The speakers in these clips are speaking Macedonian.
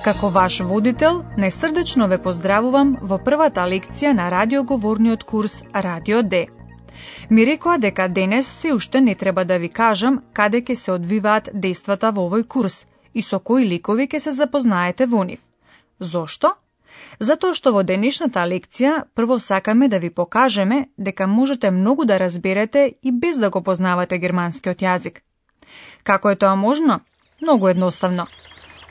како ваш водител, најсрдечно ве поздравувам во првата лекција на радиоговорниот курс Радио Д. Ми рекоа дека денес се уште не треба да ви кажам каде ќе се одвиваат действата во овој курс и со кои ликови ќе се запознаете во нив. Зошто? Затоа што во денешната лекција прво сакаме да ви покажеме дека можете многу да разберете и без да го познавате германскиот јазик. Како е тоа можно? Многу едноставно.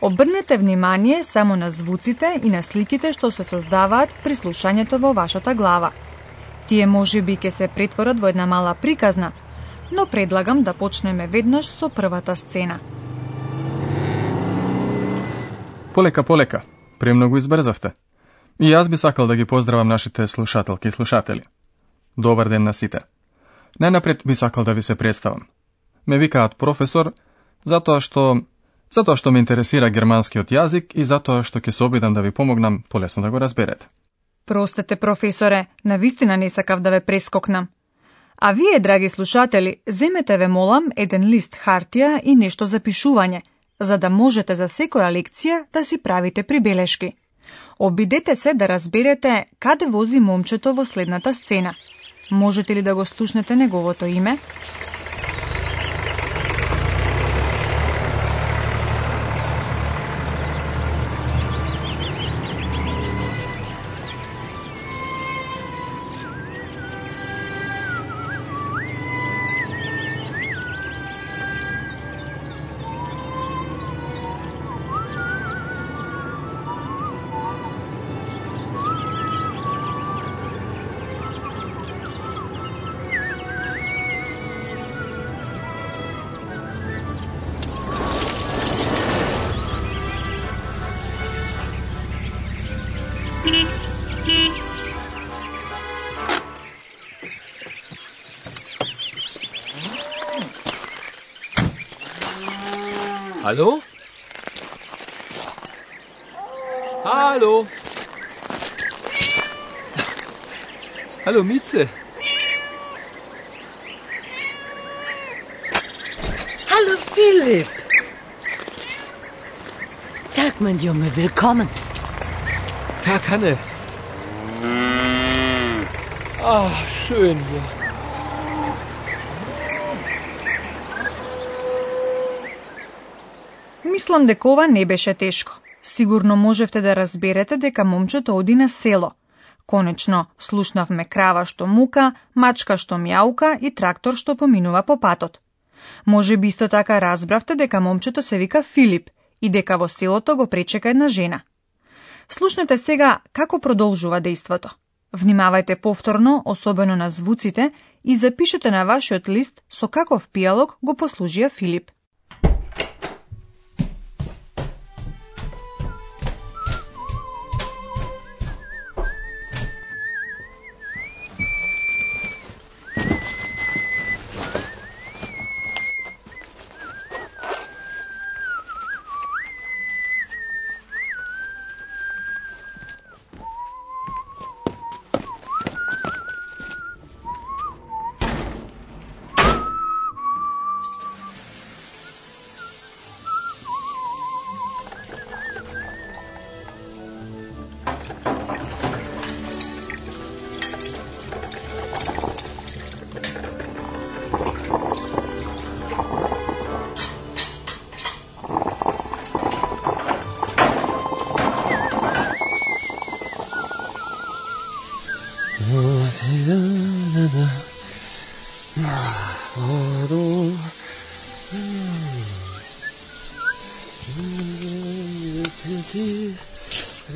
Обрнете внимание само на звуците и на сликите што се создаваат при слушањето во вашата глава. Тие може би ќе се претворат во една мала приказна, но предлагам да почнеме веднаш со првата сцена. Полека, полека. Премногу избрзавте. И јас би сакал да ги поздравам нашите слушателки и слушатели. Добар ден на сите. Најнапред би сакал да ви се представам. Ме викаат професор затоа што затоа што ме интересира германскиот јазик и затоа што ќе се обидам да ви помогнам полесно да го разберете. Простете, професоре, на вистина не сакав да ве прескокнам. А вие, драги слушатели, земете ве молам еден лист хартија и нешто за пишување, за да можете за секоја лекција да си правите прибелешки. Обидете се да разберете каде вози момчето во следната сцена. Можете ли да го слушнете неговото име? Hallo? Hallo? Hallo Mieze. Hallo Philipp. Tag, mein Junge, willkommen. Tag, Hanne. Ah, schön hier. Мислам дека ова не беше тешко. Сигурно можевте да разберете дека момчето оди на село. Конечно, слушнавме крава што мука, мачка што мјаука и трактор што поминува по патот. Може би исто така разбравте дека момчето се вика Филип и дека во селото го пречека една жена. Слушнете сега како продолжува дејството. Внимавајте повторно, особено на звуците, и запишете на вашиот лист со каков пијалог го послужија Филип.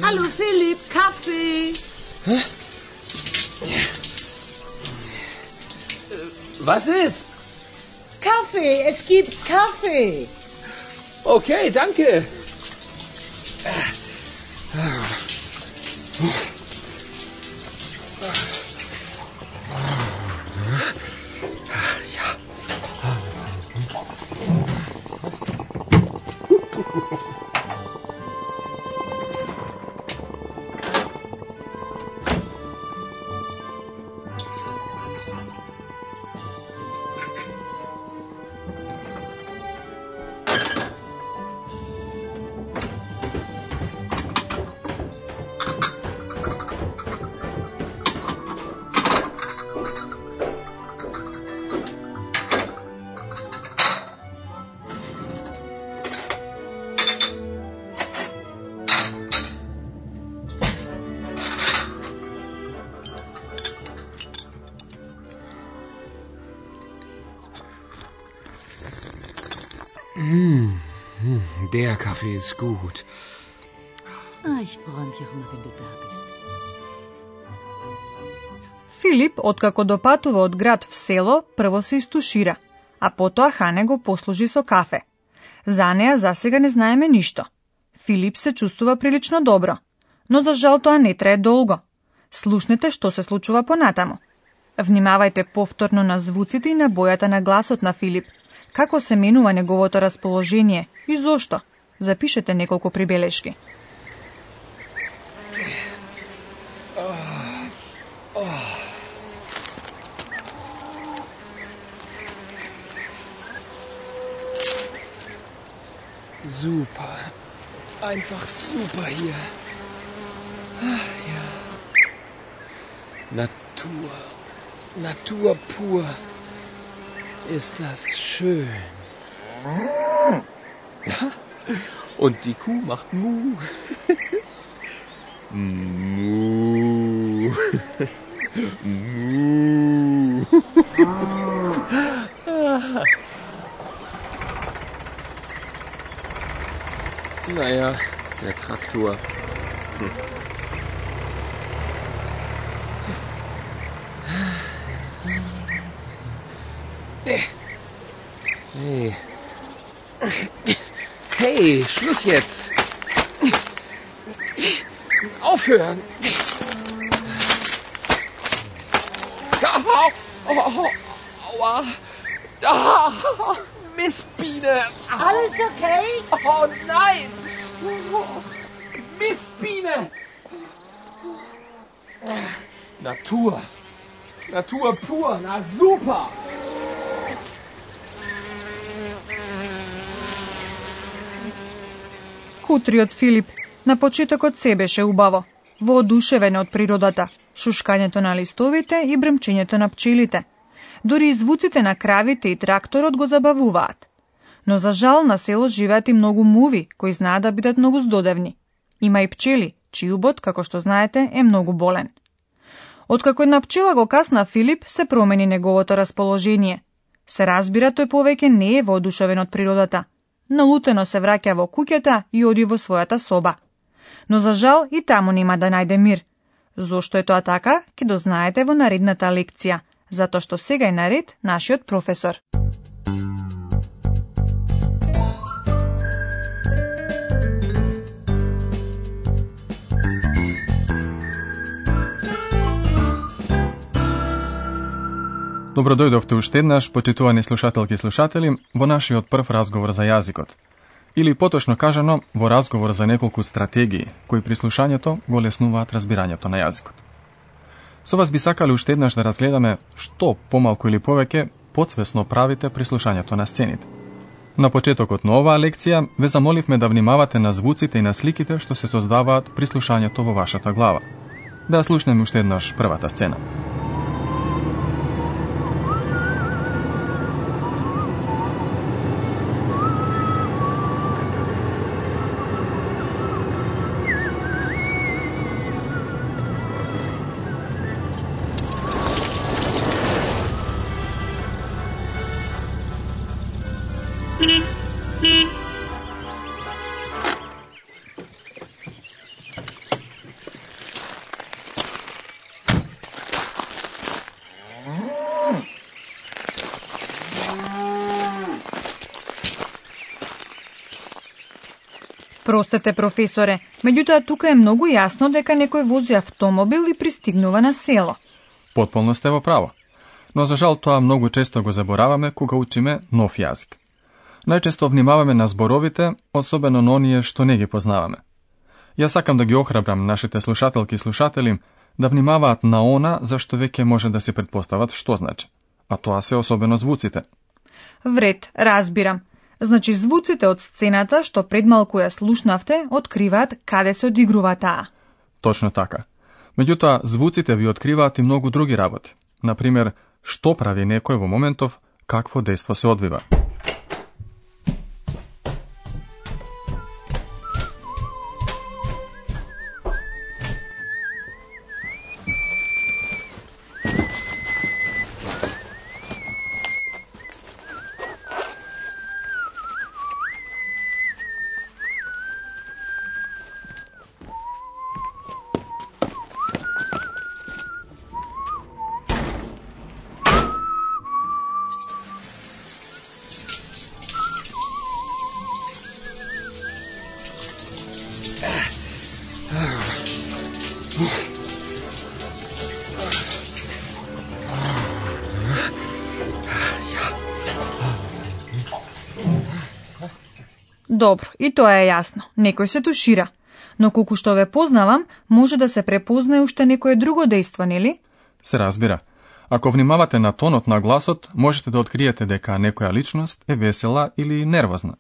Hallo Philipp, Kaffee. Was ist? Kaffee, es gibt Kaffee. Okay, danke. Der Kaffee ist gut. Ah, ich freue mich auch immer, wenn du da bist. Филип, откако допатува од град в село, прво се истушира, а потоа Хане го послужи со кафе. За неа за сега не знаеме ништо. Филип се чувствува прилично добро, но за жал тоа не трае долго. Слушнете што се случува понатаму. Внимавајте повторно на звуците и на бојата на гласот на Филип. Како се менува неговото расположение и зошто? Zapišete nekoliko pribeležki. Super. Einfach super hier. Ach, ja. Natur. Natur pur. Ist das schön. Hm. Ha? Und die Kuh macht Mu. Mu. Mu. Naja, der Traktor. Hm. Hey. Hey, Schluss jetzt. Aufhören. Au, au, aua. Ah, Mistbiene. Alles okay? Oh nein! Mistbiene! Natur. Natur pur. Na super! Кутриот Филип на почетокот се беше убаво, воодушевен од природата, шушкањето на листовите и бремчењето на пчелите. Дори и звуците на кравите и тракторот го забавуваат. Но за жал на село живеат и многу муви кои знаат да бидат многу здодевни. Има и пчели, чијубот, како што знаете, е многу болен. Откако една пчела го касна Филип, се промени неговото расположение. Се разбира, тој повеќе не е воодушевен од природата. Налутено се враќа во куќата и оди во својата соба. Но за жал и таму нема да најде мир. Зошто е тоа така, ќе дознаете во наредната лекција, затоа што сега е наред нашиот професор. Добро дојдовте уште еднаш, почитувани слушателки и слушатели, во нашиот прв разговор за јазикот. Или поточно кажано, во разговор за неколку стратегии, кои при слушањето го леснуваат разбирањето на јазикот. Со вас би сакали уште еднаш да разгледаме што помалку или повеќе подсвесно правите при слушањето на сцените. На почетокот на оваа лекција ве замоливме да внимавате на звуците и на сликите што се создаваат при слушањето во вашата глава. Да слушнеме уште еднаш првата сцена. Простете, професоре, меѓутоа тука е многу јасно дека некој вози автомобил и пристигнува на село. Потполно сте во право. Но за жал тоа многу често го забораваме кога учиме нов јазик. Најчесто внимаваме на зборовите, особено на оние што не ги познаваме. Јас сакам да ги охрабрам нашите слушателки и слушатели да внимаваат на она за што веќе може да се предпостават што значи, а тоа се особено звуците. Вред, разбирам. Значи звуците од сцената што пред малку ја слушнавте откриваат каде се одигрува таа. Точно така. Меѓутоа, звуците ви откриваат и многу други работи. Например, што прави некој во моментов, какво дејство се одвива. Добро, и тоа е јасно. Некој се тушира. Но колку што ве познавам, може да се препознае уште некое друго дејство, нели? Се разбира. Ако внимавате на тонот на гласот, можете да откриете дека некоја личност е весела или нервозна.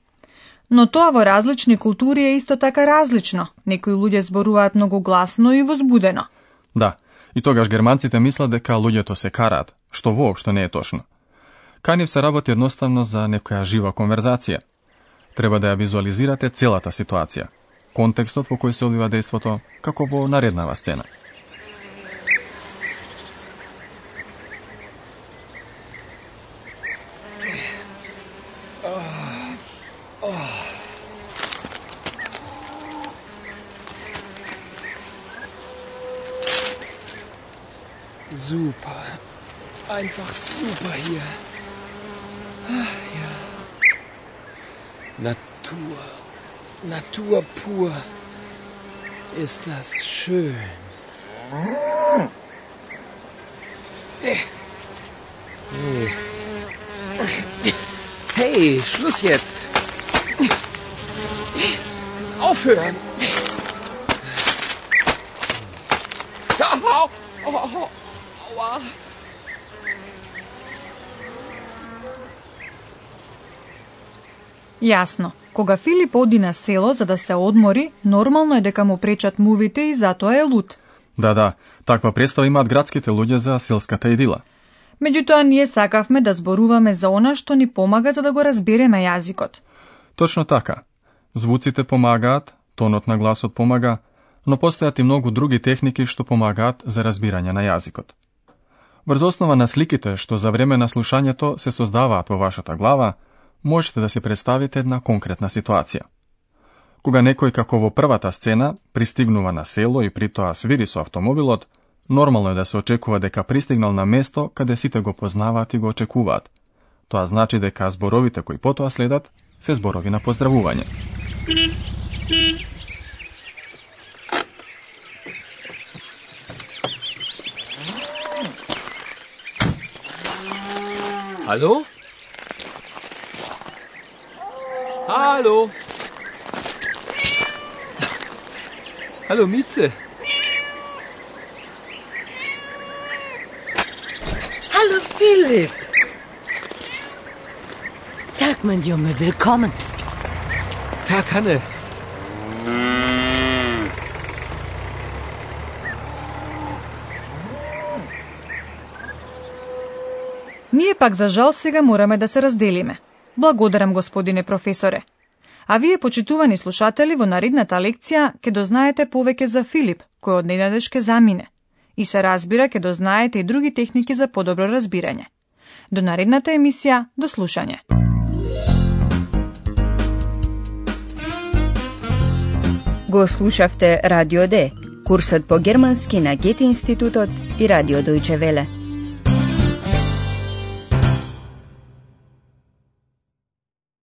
Но тоа во различни култури е исто така различно. Некои луѓе зборуваат многу гласно и возбудено. Да, и тогаш германците мислат дека луѓето се караат, што воопшто не е точно. Канив се работи едноставно за некоја жива конверзација – Треба да ја визуализирате целата ситуација, контекстот во кој се одвива действото, како во нареднава сцена. Super. Einfach super hier. Natur pur. Ist das schön. Äh. Hey, Schluss jetzt. Aufhören. Aua. Jasno. Кога Филип оди на село за да се одмори, нормално е дека му пречат мувите и затоа е луд. Да, да, таква представа имаат градските луѓе за селската идила. Меѓутоа, ние сакавме да зборуваме за она што ни помага за да го разбереме јазикот. Точно така. Звуците помагаат, тонот на гласот помага, но постојат и многу други техники што помагаат за разбирање на јазикот. Врз основа на сликите што за време на слушањето се создаваат во вашата глава, можете да се представите една конкретна ситуација. Кога некој како во првата сцена пристигнува на село и при тоа свири со автомобилот, нормално е да се очекува дека пристигнал на место каде сите го познаваат и го очекуваат. Тоа значи дека зборовите кои потоа следат се зборови на поздравување. Ало? Hallo. Hallo Mieze. Hallo Philipp. Tag, mein Junge, willkommen. Tag, Hanne. Ние пак за жал сега мораме да се разделиме. Благодарам, господине професоре. А вие, почитувани слушатели, во наредната лекција ќе дознаете повеќе за Филип, кој од ненадеж ке замине. И се разбира ќе дознаете и други техники за подобро разбирање. До наредната емисија, до слушање. Го слушавте Радио Д, курсот по германски на Гете институтот и Радио Дојче Веле.